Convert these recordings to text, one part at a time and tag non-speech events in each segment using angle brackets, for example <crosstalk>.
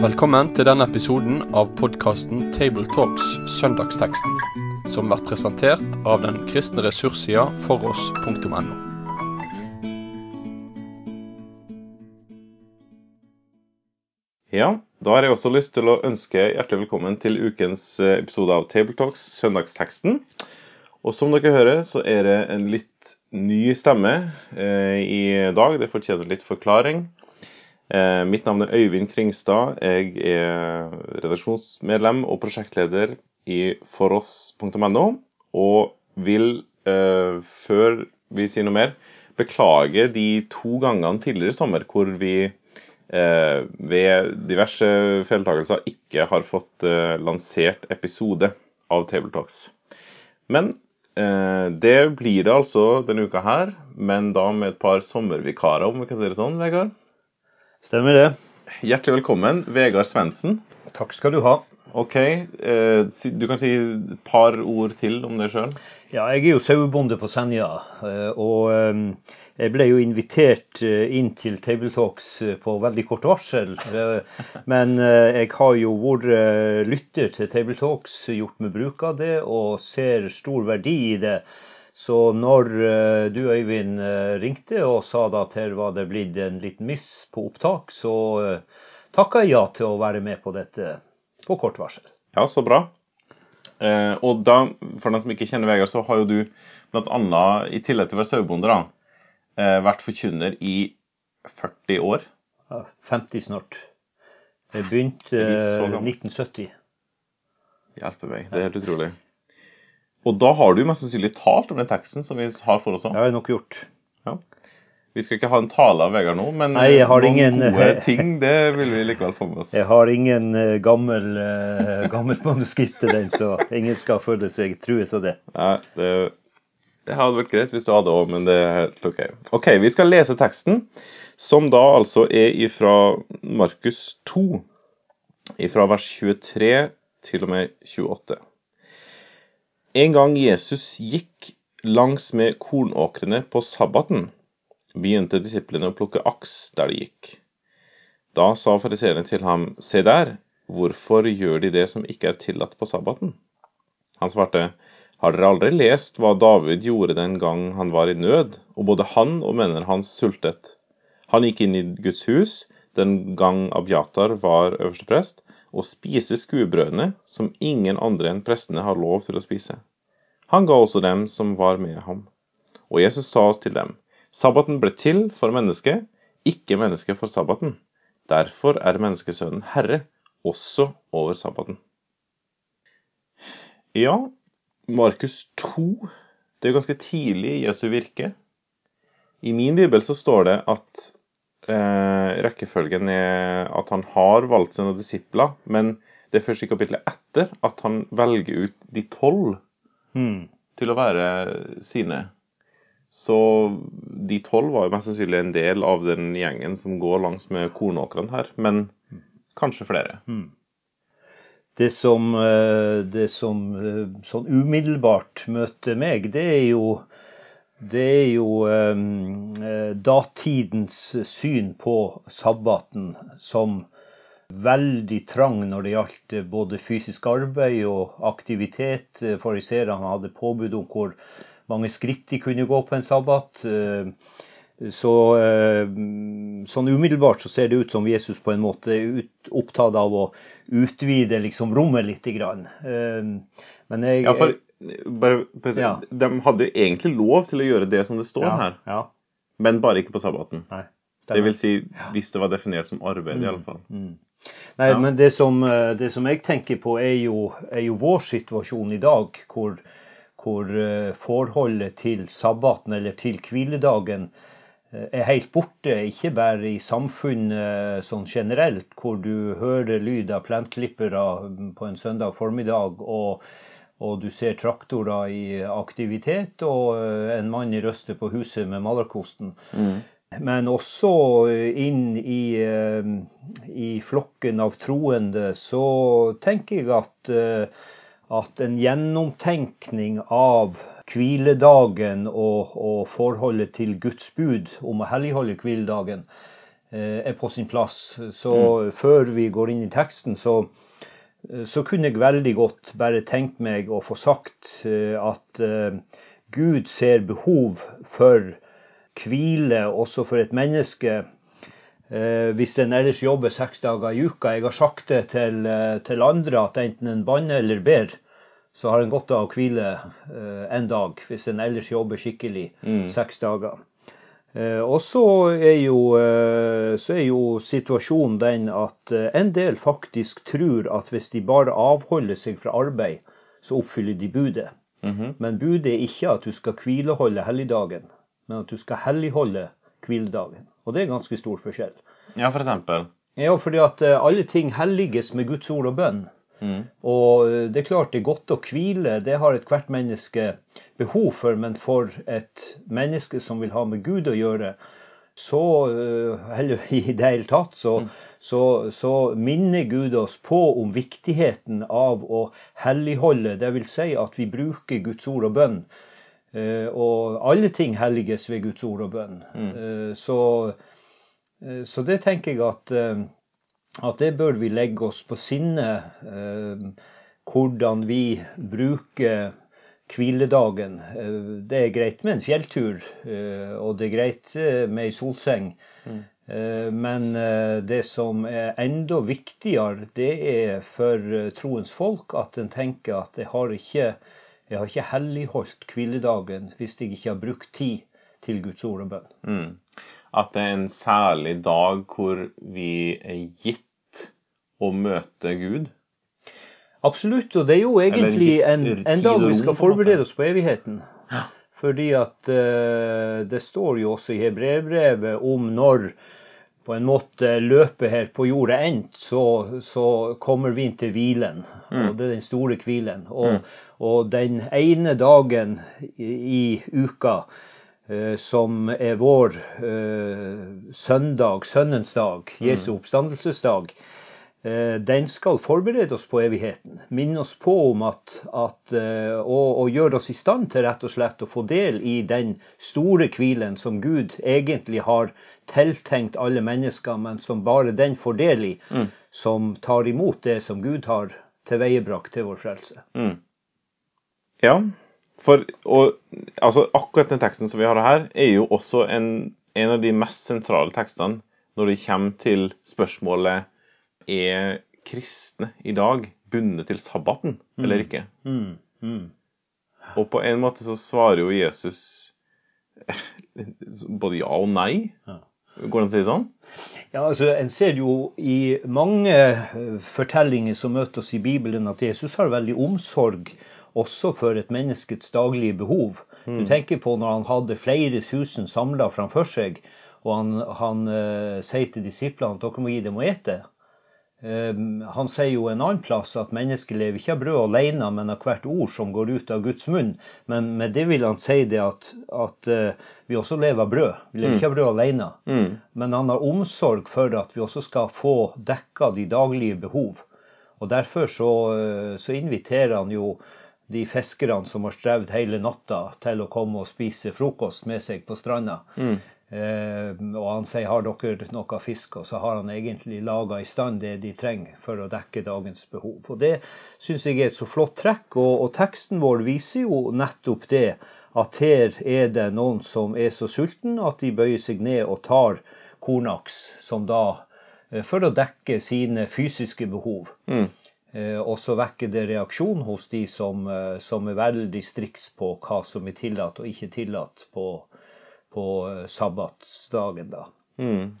Velkommen til denne episoden av podkasten Tabletalks Søndagsteksten, som blir presentert av den kristne ressurssida foross.no. Ja, da har jeg også lyst til å ønske hjertelig velkommen til ukens eh, episode av Tabletalks Søndagsteksten. Og som dere hører, så er det en litt ny stemme eh, i dag. Det fortjener litt forklaring. Eh, mitt navn er Øyvind Kringstad. Jeg er redaksjonsmedlem og prosjektleder i foross.no. Og vil, eh, før vi sier noe mer, beklage de to gangene tidligere i sommer hvor vi eh, ved diverse feiltakelser ikke har fått eh, lansert episode av Tabletalks. Men eh, det blir det altså denne uka her, men da med et par sommervikarer, om vi kan si det sånn, Vegard. Stemmer det. Hjertelig velkommen, Vegard Svendsen. Takk skal du ha. OK, eh, du kan si et par ord til om deg sjøl. Ja, jeg er jo sauebonde på Senja, eh, og eh, jeg ble jo invitert inn til Tabletalks på veldig kort varsel. Men jeg har jo vært lytter til Tabletalks, gjort meg bruk av det, og ser stor verdi i det. Så når eh, du, Øyvind, eh, ringte og sa da at her var det blitt en liten miss på opptak, så eh, takka jeg ja til å være med på dette på kort varsel. Ja, så bra. Og da, for den som ikke kjenner Vegard, så har jo du bl.a. i tillegg til å være sauebonde, da, vært forkynner i 40 år. Ja, 50 snart. Jeg begynte eh, 1970. Hjelpe meg, det er helt utrolig. Og da har du mest sannsynlig talt om den teksten som vi har for oss Det òg. har jeg nok gjort. Vi skal ikke ha en tale av Vegard nå, men Nei, noen ingen- gode ting det vil vi likevel få med oss. Jeg har ingen eh, gammel, eh, gammelt manuskript til den, så ingen skal føle seg trues av det. Nei, det, det hadde vært greit hvis du hadde òg, men det er helt OK. OK, vi skal lese teksten, som da altså er ifra Markus 2, ifra vers 23 til og med 28. En gang Jesus gikk langs med kornåkrene på sabbaten, begynte disiplene å plukke aks der de gikk. Da sa fariseerne til ham, se der, hvorfor gjør de det som ikke er tillatt på sabbaten? Han svarte, har dere aldri lest hva David gjorde den gang han var i nød, og både han og mennene hans sultet? Han gikk inn i Guds hus den gang Abjatar var øversteprest, og spise skuebrødene som ingen andre enn prestene har lov til å spise. Han ga også dem som var med ham. Og Jesus sa til dem, sabbaten ble til for mennesket, ikke mennesket for sabbaten. Derfor er menneskesønnen herre også over sabbaten. Ja, Markus 2, det er ganske tidlig i Jesu virke. I min bibel så står det at rekkefølgen er at han har valgt sine disipler, men det er først i kapittelet etter at han velger ut de tolv mm. til å være sine. Så de tolv var jo mest sannsynlig en del av den gjengen som går langs med kornåkrene her, men kanskje flere. Det som, eh, det som eh, sånn umiddelbart møter meg, det er jo, det er jo eh, eh, datidens syn på sabbaten som veldig trang når det gjaldt eh, både fysisk arbeid og aktivitet. Eh, Fariserene hadde påbud om hvor mange skritt de kunne gå på en sabbat. Eh, Så eh, sånn umiddelbart så ser det ut som Jesus på en måte er opptatt av å utvide liksom rommet litt. Eh, Men jeg Ja, for bare, Ja. De hadde jo egentlig lov til å gjøre det som det står ja, her, Ja, men bare ikke på sabbaten. nei. Det vil si hvis det var definert som arbeid, i alle fall. Nei, Ja. men det som, eh, det som jeg tenker på, er jo, er jo vår situasjon i dag, hvor, hvor eh, forholdet til sabbaten eller til hviledagen eh, er helt borte. Ikke bare i samfunnet sånn generelt, hvor du hører lyd av plenklippere på en søndag formiddag, og, og du ser traktorer i aktivitet, og eh, en mann røster på huset med malerkosten. Men også inn i, eh, i flokken av troende, så tenker jeg at, eh, at en gjennomtenkning av hviledagen og, og forholdet til Guds bud om å helligholde hviledagen, eh, er på sin plass. Så før vi går inn i teksten, så, så kunne jeg veldig godt bare tenkt meg å få sagt eh, at eh, Gud ser behov for hvile også for et menneske eh, hvis en ellers jobber seks dager i uka. Jeg har sagt det til, eh, til andre at enten en banner eller ber, så har en godt av å hvile eh, en dag hvis en ellers jobber skikkelig seks dager. Eh, og så er, jo, eh, så er jo situasjonen den at eh, en del faktisk tror at hvis de bare avholder seg fra arbeid, så oppfyller de budet. Men budet er ikke at du skal hvileholde helligdagen, men at du skal helligholde hviledagen. Og det er ganske stor forskjell. Ja, for eksempel. Ja, fordi at alle ting helliges med Guds ord og bønn. Og eh, det er klart det er godt å hvile, det har ethvert menneske behov for, men for et menneske som vil ha med Gud å gjøre, så, eh, eller <laughs> i det hele tatt, så, så, så minner Gud oss på om viktigheten av å helligholde, dvs. Si at vi bruker Guds ord og bønn. Eh, Og alle ting helliges ved Guds ord og bønn. Mm. Så, så det tenker jeg at, at det bør vi legge oss på sinne. eh, Hvordan vi bruker hviledagen. Eh, Det er greit med en fjelltur, eh, og det er greit med ei solseng. Eh, Men det som er enda viktigere, det er for troens folk at en tenker at jeg har ikke, jeg har ikke helligholdt hviledagen hvis jeg ikke har brukt tid til Guds ord og bønn. Mm. At det er en særlig dag hvor vi er gitt å møte Gud. Absolutt, og det er jo egentlig en, en dag vi skal forberede oss på evigheten. Ja. Fordi at uh, det står jo også i Hebreerbrevet om når på en måte løpet her på jorda endt, så, så kommer vi inn til hvilen. Og det er den store hvilen. Og, og den ene dagen i, i uka som er vår eh, søndag, sønnens dag, Jesu oppstandelsesdag, eh, den skal forberede oss på evigheten. Minne oss på om at, at eh, og, og gjøre oss i stand til rett og slett å få del i den store hvilen som Gud egentlig har tiltenkt alle mennesker, men som bare den får del i, som tar imot det som Gud har tilveiebrakt til vår frelse. Mm. Ja, for og, altså, akkurat den teksten som vi har her, er jo også en, en av de mest sentrale tekstene når det kommer til spørsmålet er kristne i dag bundet til sabbaten eller ikke. Mm, mm. Og på en måte så svarer jo Jesus <laughs> både ja og nei. Ja. Går det an å si sånn? Ja, altså, En ser jo i mange eh, fortellinger som møter oss i Bibelen, at Jesus har veldig omsorg også for et menneskets daglige behov. Du tenker på når han hadde flere tusen samla framfor seg, og han, han uh, sier til disiplene at dere må gi dem å ete. Eh, han sier jo en annen plass at mennesket lever ikke av brød alene, men av hvert ord som går ut av Guds munn. Men med det vil han si det at, at uh, vi også lever av brød. Vi lever ikke av brød alene. Mm. Men han har omsorg for at vi også skal få dekka de daglige behov. Og Derfor så, eh, så inviterer han jo de fiskerne som har strevd hele natta, til å komme og spise frokost med seg på stranda. Eh, og han sier har dere noe fisk, og så har han egentlig laga i stand det de trenger for å dekke dagens behov. Og Det syns jeg er et så flott trekk, og, og teksten vår viser jo nettopp det. At her er det noen som er så sulten at de bøyer seg ned og tar kornaks, som da eh, for å dekke sine fysiske behov. Mm. Eh, Og så vekker det reaksjon hos de som, eh, som er veldig striks på hva som er tillatt og ikke tillatt på, på eh, sabbatsdagen. da. Mm.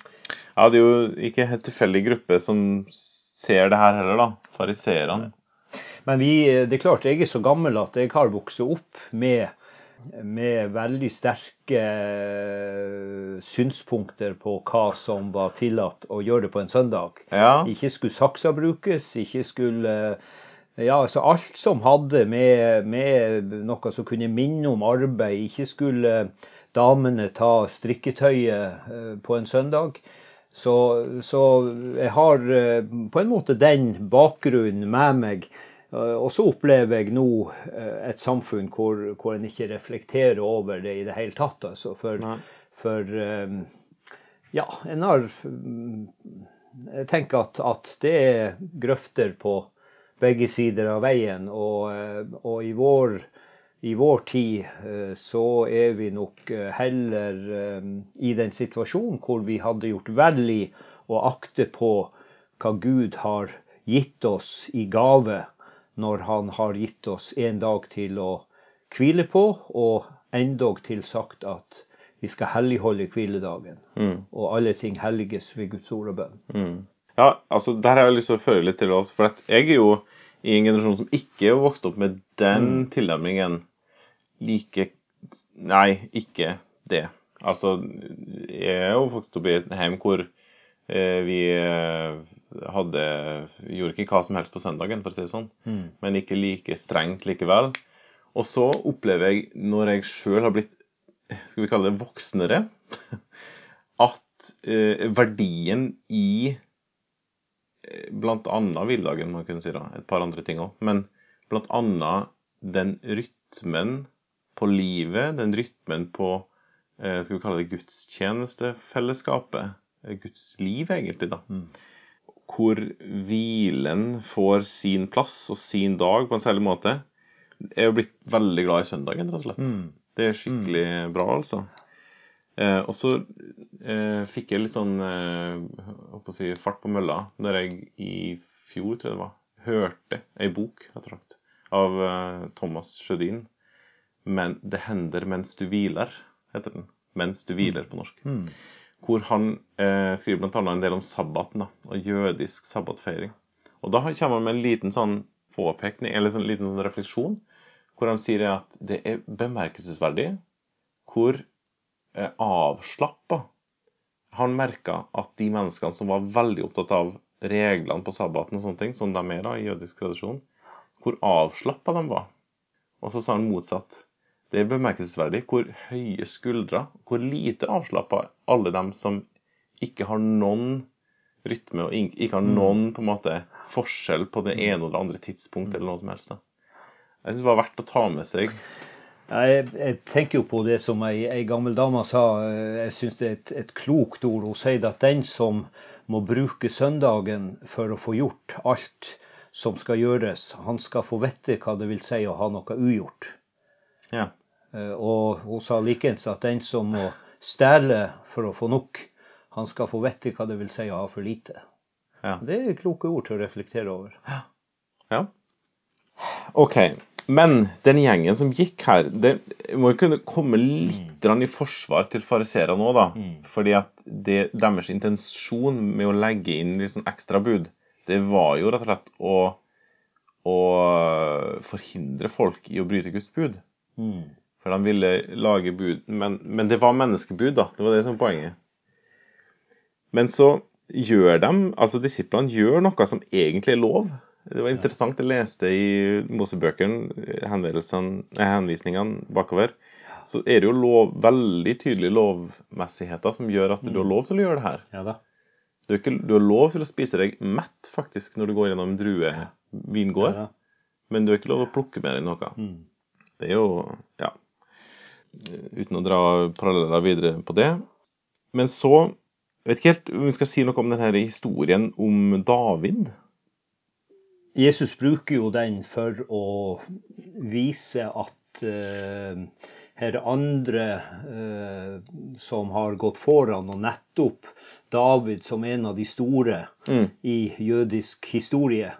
Ja, det er jo ikke helt tilfeldig gruppe som ser det her heller, da. Fariseerne. Men vi, det er klart, jeg er så gammel at jeg har vokst opp med, med veldig sterke eh, synspunkter på hva som var tillatt å gjøre det på en søndag. Ja. Ikke skulle saksa brukes, ikke skulle Ja, altså alt som hadde med, med noe som kunne minne om arbeid. Ikke skulle damene ta strikketøyet eh, på en søndag. Så, så jeg har eh, på en måte den bakgrunnen med meg. Eh, Og så opplever jeg nå eh, et samfunn hvor, hvor en ikke reflekterer over det i det hele tatt. Altså. For, for eh, Ja, en har mm, Jeg tenker at, at det er grøfter på begge sider av veien. Og, og i, vår, i, vår, tid så er vi nok heller i den situasjonen hvor vi hadde gjort vel i å akte på hva Gud har gitt oss i gave når han har gitt oss en dag til å hvile på, og endog til sagt at vi skal helligholde hviledagen. Mm. Og alle ting helliges ved Guds ord og bønn. Mm. Ja, altså der har jeg lyst til å føre litt til oss. For jeg er jo i en generasjon som ikke er vokst opp med den mm. tilnærmingen. Like Nei, ikke det. Altså, jeg er jo vokst opp i et hjem hvor vi eh, hadde Gjorde ikke hva som helst på søndagen, for å si det sånn. Mm. Men ikke like strengt likevel. Og så opplever jeg, når jeg sjøl har blitt skal vi kalle det voksnere, <laughs> at eh, verdien i eh, villdagen, må man kunne si da, et par andre ting òg, men bl.a. den rytmen på livet, den rytmen på eh, skal vi kalle det gudstjenestefellesskapet, eh, Guds liv egentlig, da. Mm. Hvor hvilen får sin plass og sin dag på en særlig måte. Jeg er blitt veldig glad i søndagen, rett og slett. Mm. Det er skikkelig mm. bra, altså. Eh, og så eh, fikk jeg litt sånn eh, si, fart på mølla når jeg i fjor, tror jeg det var, hørte ei bok rett og slett, av eh, Thomas Sjødin. Men 'Det hender mens du hviler', heter den. 'Mens du hviler' på norsk. Mm. Hvor han eh, skriver bl.a. en del om sabbaten da, og jødisk sabbatfeiring. Og da kommer han med en liten sånn påpekning, eller en sånn, liten sånn refleksjon hvor han sier at det er bemerkelsesverdig hvor eh, avslappa han merka at de menneskene som var veldig opptatt av reglene på sabbaten, og sånne ting, som de er da i jødisk tradisjon, hvor avslappa de var. Og så sa han motsatt. Det er bemerkelsesverdig hvor høye skuldre, hvor lite avslappa alle dem som ikke har noen rytme og ikke har mm. noen på en måte forskjell på det ene og det andre tidspunktet eller noe som helst. Jeg synes det var verdt å ta med seg. Jeg, jeg, tenker jo på det som ei, ei gammel dame sa. Jeg syns det er et, et, klokt ord. Hun sier at den som må bruke søndagen for å få gjort alt som skal gjøres, han skal få vite hva det vil si å ha noe ugjort. Ja. Eh, og hun sa likeens at den som må stjele for å få nok, han skal få vite hva det vil si å ha for lite. Ja. Det er kloke ord til å reflektere over. Ja. ja. OK. Men den gjengen som gikk her, det må jo kunne komme litt mm. i forsvar til fariseerne nå, da. Mm. Fordi at det, deres intensjon med å legge inn litt sånn ekstra bud, det var jo rett og slett å, å forhindre folk i å bryte Guds bud. Mm. For de ville lage bud. Men, men, det var menneskebud, da. Det var det som var poenget. Men så gjør de, altså disiplene gjør noe som egentlig er lov. Det var interessant. Jeg leste i Mosebøkene henvisningene bakover. Så er det jo lov, veldig tydelige lovmessigheter som gjør at du har mm. lov til å gjøre det her. Ja, du, ikke, du, har lov til å spise deg mett faktisk når du går gjennom en druevingård. Ja, men du har ikke lov til å plukke med deg noe. Mm. Det er jo Ja. Uten å dra paralleller videre på det. Men så jeg vet ikke helt om vi skal si noe om denne historien om David. Jesus bruker jo den for å vise at uh, her er andre uh, som har gått foran, og nettopp David som en av de store mm. i jødisk historie.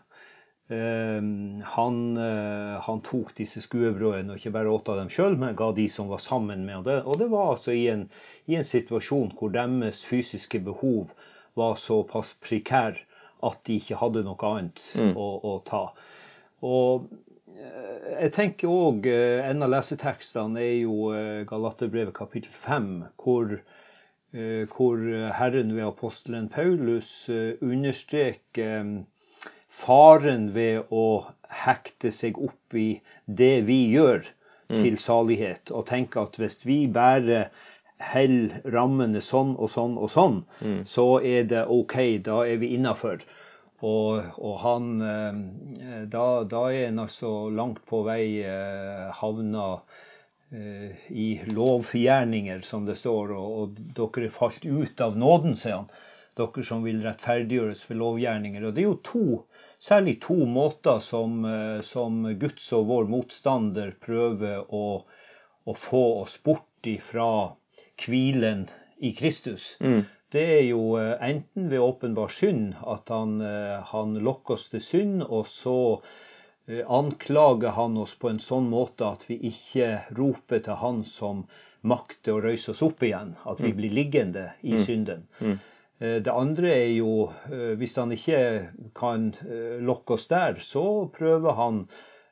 Uh, han, han, tok disse skuebrødene og ikke bare åt av dem sjøl, men ga de som var sammen med ham. Og det var altså i en, i en situasjon hvor deres fysiske behov var såpass prekær at de ikke hadde noe annet mm. å, å, ta. Og eh, jeg tenker òg eh, En av lesetekstene er jo eh, Galaterbrevet kapittel 5, hvor, hvor Herren ved apostelen Paulus understreker faren ved å hekte seg opp i det vi gjør, mm. til salighet. Og tenke at hvis vi bare holder rammene sånn og sånn og sånn, mm. så er det OK, da er vi innafor. Og, og, han eh, da, da, er han altså langt på vei eh, havna eh, i lovgjerninger, som det står, og, og, dere er falt ut av nåden, sier han. Dere som vil rettferdiggjøres for lovgjerninger. Og det er jo to, særlig to måter som, eh, som Guds og vår motstander prøver å, å få oss bort ifra hvilen i Kristus. Mm. Det er jo eh, enten ved åpenbar synd at han, eh, han lokker oss til synd, og så anklager han oss på en sånn måte at vi ikke roper til han som makter å røyse oss opp igjen. At vi blir liggende i synden. Mm. Det andre er jo, hvis han ikke kan lokke oss der, så prøver han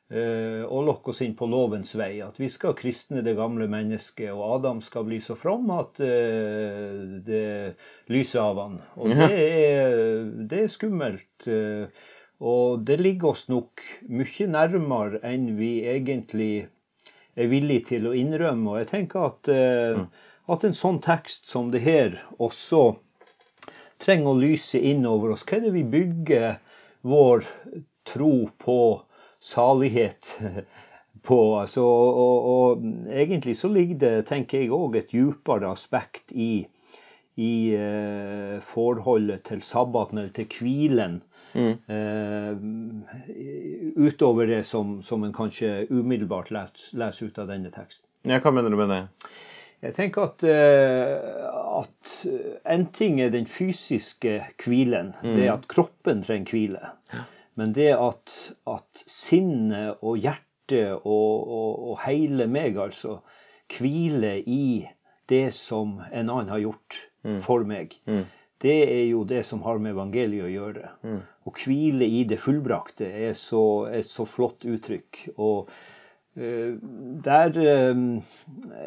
å lokke oss inn på lovens vei. At vi skal kristne det gamle mennesket, og Adam skal bli så from at det lyser av han. Og det er, det er skummelt. Og det ligger oss nok mye nærmere enn vi egentlig er villige til å innrømme. Og jeg tenker at, at en sånn tekst som det her også trenger å lyse innover oss. Hva er det vi bygger vår tro på? salighet <laughs> på. Altså, og, og, egentlig så ligger det, tenker jeg, òg et djupere aspekt i, i eh, forholdet til sabbaten eller til hvilen. Mm. Eh, utover det som, som en kanskje umiddelbart leser, leser ut av denne teksten. Ja, Hva mener du med det? Jeg tenker at, eh, at en ting er den fysiske hvilen. Mm. Det at kroppen trenger hvile. Men det at, at sinnet og hjertet og, og, og, hele meg altså hviler i det som en annen har gjort Mm. for meg, Mm. det er jo det som har med evangeliet å gjøre. Mm. Å hvile i det fullbrakte er så, et så flott uttrykk. Og eh, der eh,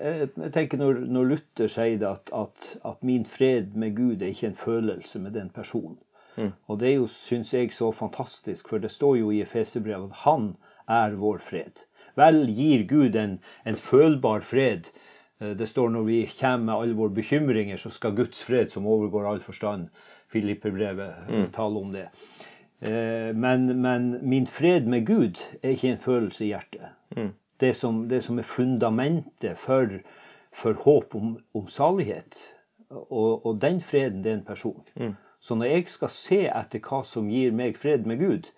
jeg, tenker når, når Luther sier det at, at, at min fred med Gud er ikke en følelse med den personen. Mm. Og det er jo, syns jeg, så fantastisk, for det står jo i Efeserbrevet at han er vår fred. Vel gir Gud en, en følbar fred. Eh, Det står når vi kommer med alle våre bekymringer, så skal Guds fred, som overgår all forstand, Filipperbrevet mm. tale om det. Eh, Men, men min fred med Gud er ikke en følelse i hjertet. Mm. Det, som, det som er fundamentet for, for håp om, om salighet. Og, og den freden, det er en person. Mm. Så når jeg skal se etter hva som gir meg fred med Gud,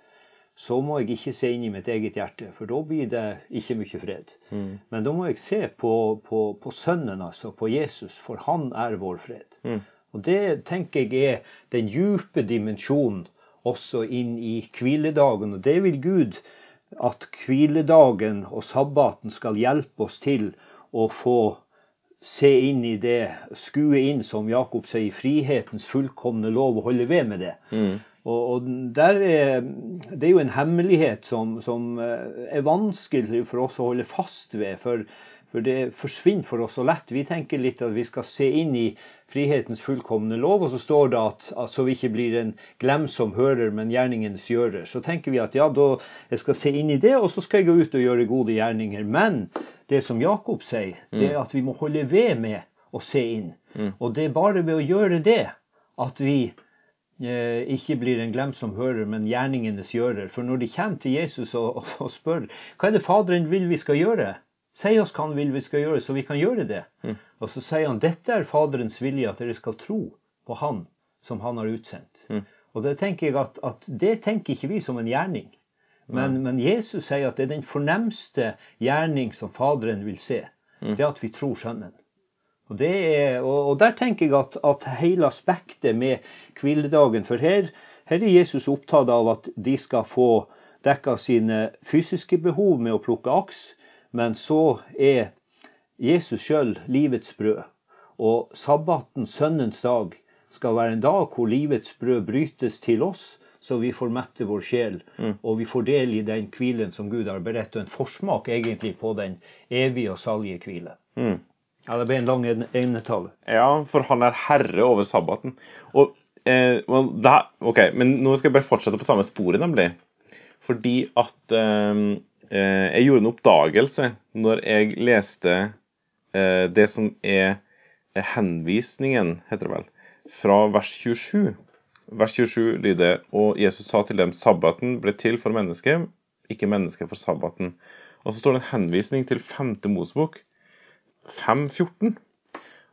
så må jeg ikke se inn i mitt eget hjerte, for da blir det ikke mye fred. Mm. Men da må jeg se på, på, på Sønnen, altså, på Jesus, for han er vår fred. Mm. Og det tenker jeg er den djupe dimensjonen også inn i hviledagen. Og det vil Gud at hviledagen og sabbaten skal hjelpe oss til å få se inn i det, skue inn, som Jakob sier, frihetens fullkomne lov og holde ved med det. Mm. Og, og er, Det er jo en hemmelighet som, som eh, er vanskelig for oss å holde fast ved. For, for det forsvinner for oss så lett. Vi tenker litt at vi skal se inn i frihetens fullkomne lov, og så står det at, at så vi ikke blir en glemsom hører, men gjerningens gjører. Så tenker vi at ja, da jeg skal se inn i det, og så skal jeg gå ut og gjøre gode gjerninger. Men det som Jakob sier, det er at vi må holde ved med å se inn. Mm. Og det er bare ved å gjøre det at vi eh, ikke blir en glemsom hører, men gjerningenes gjører. For når de kommer til Jesus og, og, og spør hva er det Faderen vil vi skal gjøre, si oss hva han vil vi skal gjøre, så vi kan gjøre det. Mm. Og så sier han dette er Faderens vilje, at dere skal tro på Han som Han har utsendt. Mm. Og det tenker jeg at, at det tenker ikke vi som en gjerning. Men, men, Jesus sier at det er den fornemste gjerning som Faderen vil se. Det er at vi tror Sønnen. Og, det er, og, og der tenker jeg at, at hele aspektet med hviledagen For her, her er Jesus opptatt av at de skal få dekka sine fysiske behov med å plukke aks, men så er Jesus sjøl livets brød. Og sabbaten, sønnens dag, skal være en dag hvor livets brød brytes til oss så vi får mette vår sjel, Mm. og vi får del i den hvilen som Gud har beredt, og en forsmak egentlig på den evige og salige hvile. Mm. Ja, det ble en lang egnetale. enetale. Ja, for han er herre over sabbaten. Og, eh, det, ok, Men nå skal jeg bare fortsette på samme sporet, nemlig. Fordi at eh, jeg gjorde en oppdagelse når jeg leste eh, det som er henvisningen, heter det vel, fra vers 27. Vers 27 lyder Og Jesus sa til dem sabbaten ble til for mennesket, ikke mennesket for sabbaten. Og så står det en henvisning til 5. Mosebok, 5.14.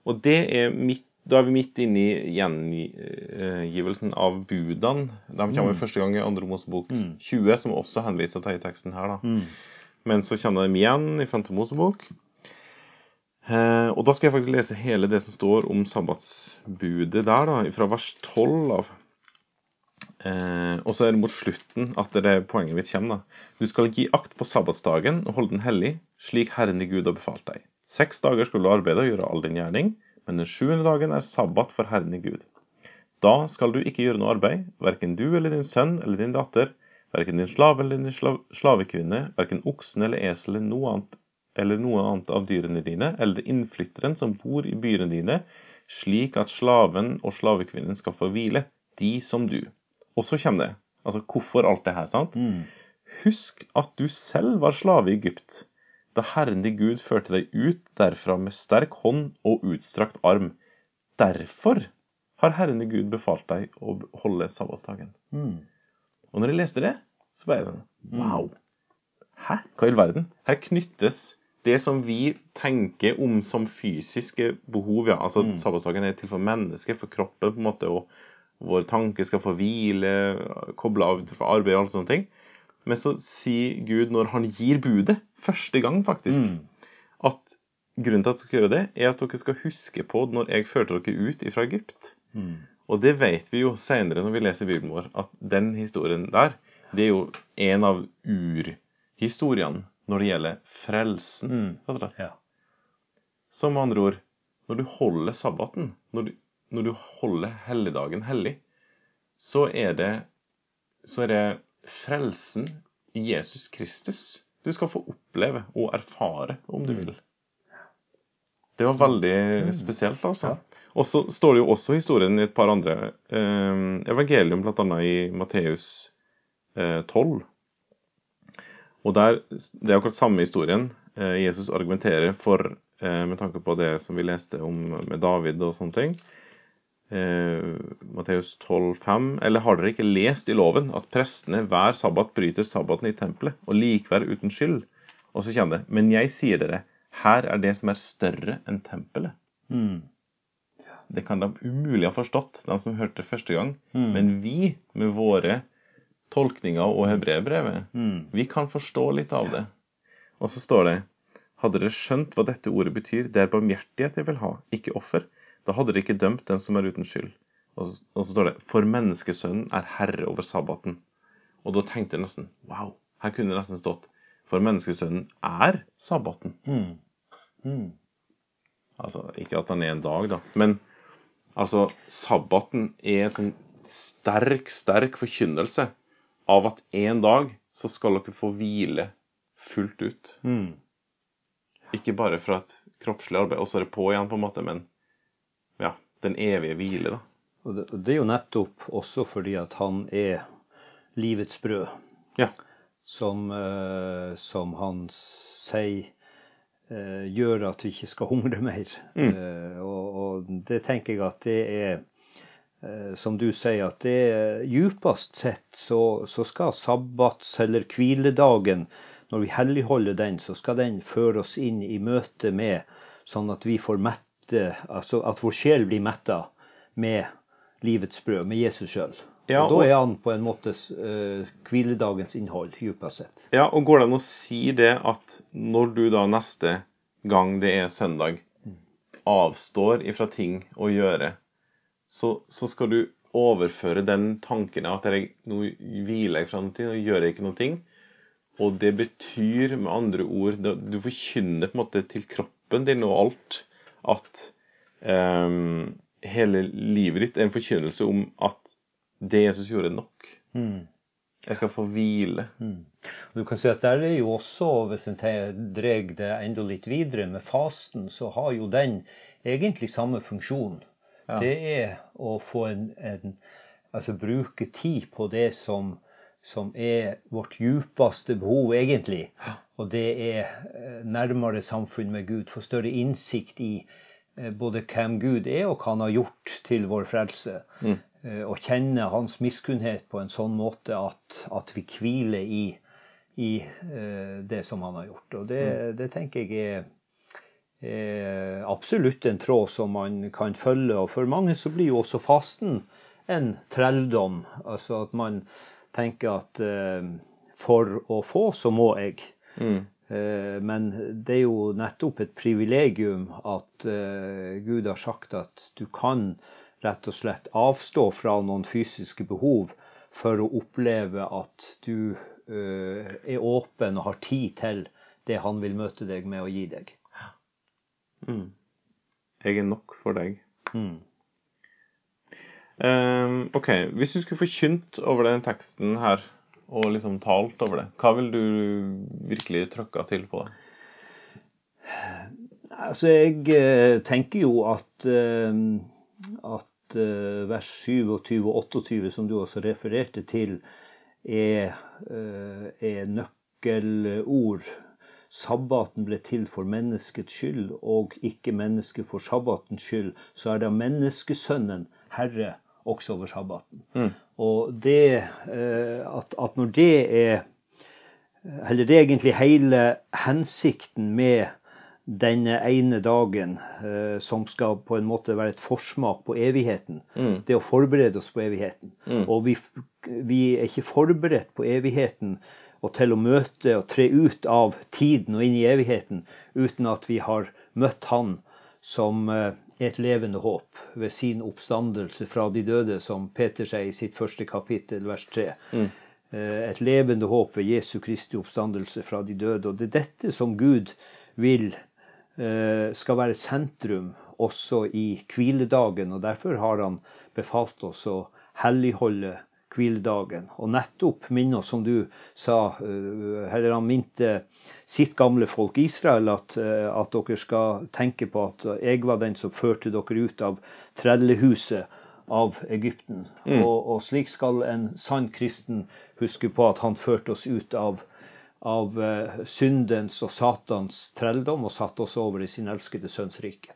Og det er midt, da er vi midt inne i gjengivelsen av budene. De kommer første gang i andre Mosebok 20, som også henviser til i teksten her. da. Men så kjenner de igjen i Femte Mosebok. Eh, og da skal jeg faktisk lese hele det som står om sabbatsbudet der, da, fra vers 12 av. Eh, og så er det mot slutten at det er poenget mitt kommer. da. Du skal gi akt på sabbatsdagen og holde den hellig, slik Herren i Gud har befalt deg. Seks dager skal du arbeide og gjøre all din gjerning, men den sjuende dagen er sabbat for Herren i Gud. Da skal du ikke gjøre noe arbeid, verken du eller din sønn eller din datter, verken din slave eller din slav slavekvinne, verken oksen eller esel eller noe annet eller noe annet av dyrene dine, eller innflytteren som bor i byene dine, slik at slaven og slavekvinnen skal få hvile, de som du. Og så kommer det. Altså, hvorfor alt det her, sant? Husk at du selv var slave i Egypt, da Herren din Gud førte deg ut derfra med sterk hånd og utstrakt arm. Derfor har Herren din Gud befalt deg å holde sabbatsdagen. Og når jeg leste det, så ble jeg sånn Wow! Hæ? Hva i all verden? Her knyttes det som vi tenker om som fysiske behov. ja, altså Sabbatsdagen er til for mennesket, for kroppen, på en måte, og vår tanke skal få hvile, koble av fra arbeid og alle sånne ting. Men så sier Gud, når han gir budet, første gang faktisk, at grunnen til at dere skal gjøre det, er at dere skal huske på når jeg førte dere ut fra Egypt. Og det vet vi jo senere når vi leser Bibelen vår, at den historien der, det er jo en av urhistoriene når det gjelder frelsen. rett. Ja. Så med andre ord, når du holder sabbaten, når du, når du holder helligdagen hellig, så er det, så er det frelsen Jesus Kristus du skal få oppleve og erfare, om du vil. Det var veldig spesielt, altså. Og så står det jo også historien i et par andre eh, evangelium, bl.a. i Matteus eh, 12. Og der, Det er akkurat samme historien. Eh, Jesus argumenterer for, eh, med tanke på det som vi leste om med David og sånne ting. Eh, Matteus 12,5. Eller har dere ikke lest i loven at prestene hver sabbat bryter sabbaten i tempelet, og likvær uten skyld? Og så kommer det. Men jeg sier dere, her er det som er større enn tempelet. Det kan de umulig ha forstått, de som hørte det første gang. Men vi, med våre tolkninger og hebreerbrevet, vi kan forstå litt av det. Og så står det Hadde dere skjønt hva dette ordet betyr, det er barmhjertighet jeg vil ha, ikke offer, da hadde dere ikke dømt den som er uten skyld. Og så, og så står det For menneskesønnen er herre over sabbaten. Og da tenkte jeg nesten Wow, her kunne det nesten stått For menneskesønnen er sabbaten. Altså, ikke at han er en dag, da, men altså, sabbaten er en sånn sterk, sterk forkynnelse av at en dag så skal dere få hvile fullt ut. Ikke bare fra et kroppslig arbeid, og så er det på igjen, på en måte, men den evige hvile, da. Og det, og det er jo nettopp også fordi at han er livets brød, Ja. som, eh, som han sier eh, gjør at vi ikke skal hungre mer. Eh, og, og det tenker jeg at det er eh, som du sier, at det djupest sett så, så skal sabbats- eller hviledagen, når vi helligholder den, så skal den føre oss inn i møte med, sånn at vi får mette, altså at vår sjel blir metta med livets brød, med Jesus sjøl. Ja, og da er han på en måte uh, hviledagens innhold, dypest sett. Ja, og går det an å si det at når du da neste gang det er søndag, avstår ifra ting å gjøre, så, så skal du overføre den tanken at jeg, nå hviler jeg fra noe, og gjør jeg ikke noe. Og det betyr med andre ord Du forkynner på en måte til kroppen din og alt at um, hele livet ditt er en forkynnelse om at det Jesus gjorde, er nok. Jeg skal få hvile. Du kan si at der er jo også, hvis en drar det enda litt videre med fasten, så har jo den egentlig samme funksjon. Det er å få en, en Altså bruke tid på det som, som er vårt djupeste behov, egentlig. Og det er eh, nærmere samfunn med Gud. Få større innsikt i eh, både hvem Gud er, og hva han har gjort til vår frelse. Mm. Og kjenne hans miskunnhet på en sånn måte at, at vi hviler i, i eh, det som han har gjort. Og det, det tenker jeg er, er absolutt en tråd som man kan følge. Og for mange så blir jo også fasten en trelldom. Altså at man tenker at eh, for å få, så må jeg. Mm. Eh, men det er jo nettopp et privilegium at eh, Gud har sagt at du kan rett og slett avstå fra noen fysiske behov for å oppleve at du er åpen og har tid til det han vil møte deg med å gi deg. Mm. Jeg er nok for deg. Mm. Ehm, OK. Hvis du skulle forkynt over den teksten her, og liksom talt over det, hva vil du virkelig trykka til på? det? Altså, jeg eh, tenker jo at, eh, at eh, vers 27 og 28, som du også refererte til, er, eh, er nøkkelord. Sabbaten ble til for menneskets skyld, og ikke mennesket for sabbatens skyld. Så er da menneskesønnen herre også over sabbaten. Mm. Og det eh, at, at når det er Eller det er egentlig hele hensikten med denne ene dagen, eh, som skal på en måte være et forsmak på evigheten. Mm. Det å forberede oss på evigheten. Mm. Og vi, vi er ikke forberedt på evigheten og til å møte og tre ut av tiden og inn i evigheten uten at vi har møtt Han som eh, et levende håp ved sin oppstandelse fra de døde, som Peter sier i sitt første kapittel, vers 3. Mm. Eh, Et levende håp ved Jesu Kristi oppstandelse fra de døde. Og det er dette som Gud vil eh, skal være sentrum også i hviledagen. Og derfor har han befalt oss å helligholde hviledagen. Og nettopp minne oss, som du sa, eh, eller han minte sitt gamle folk Israel, at, eh, at dere skal tenke på at jeg var den som førte dere ut av trellehuset av Egypten. Mm. Og, og slik skal en sann kristen huske på at han førte oss ut av, av eh, syndens og Satans trelldom og satte oss over i sin elskede sønns rike.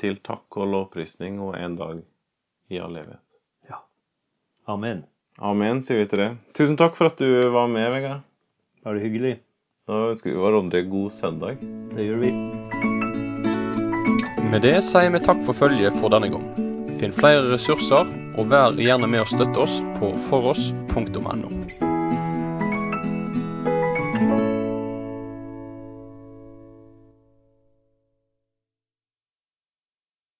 Til takk og lovprisning og en dag i all evighet. Amen. Amen, sier vi til det. Tusen takk for at du var med, Vegard. Bare hyggelig. Da ønsker vi hverandre god søndag. Det gjør vi. Med det sier vi takk for følget for denne gang. Finn flere ressurser, og vær gjerne med å støtte oss på foross.no.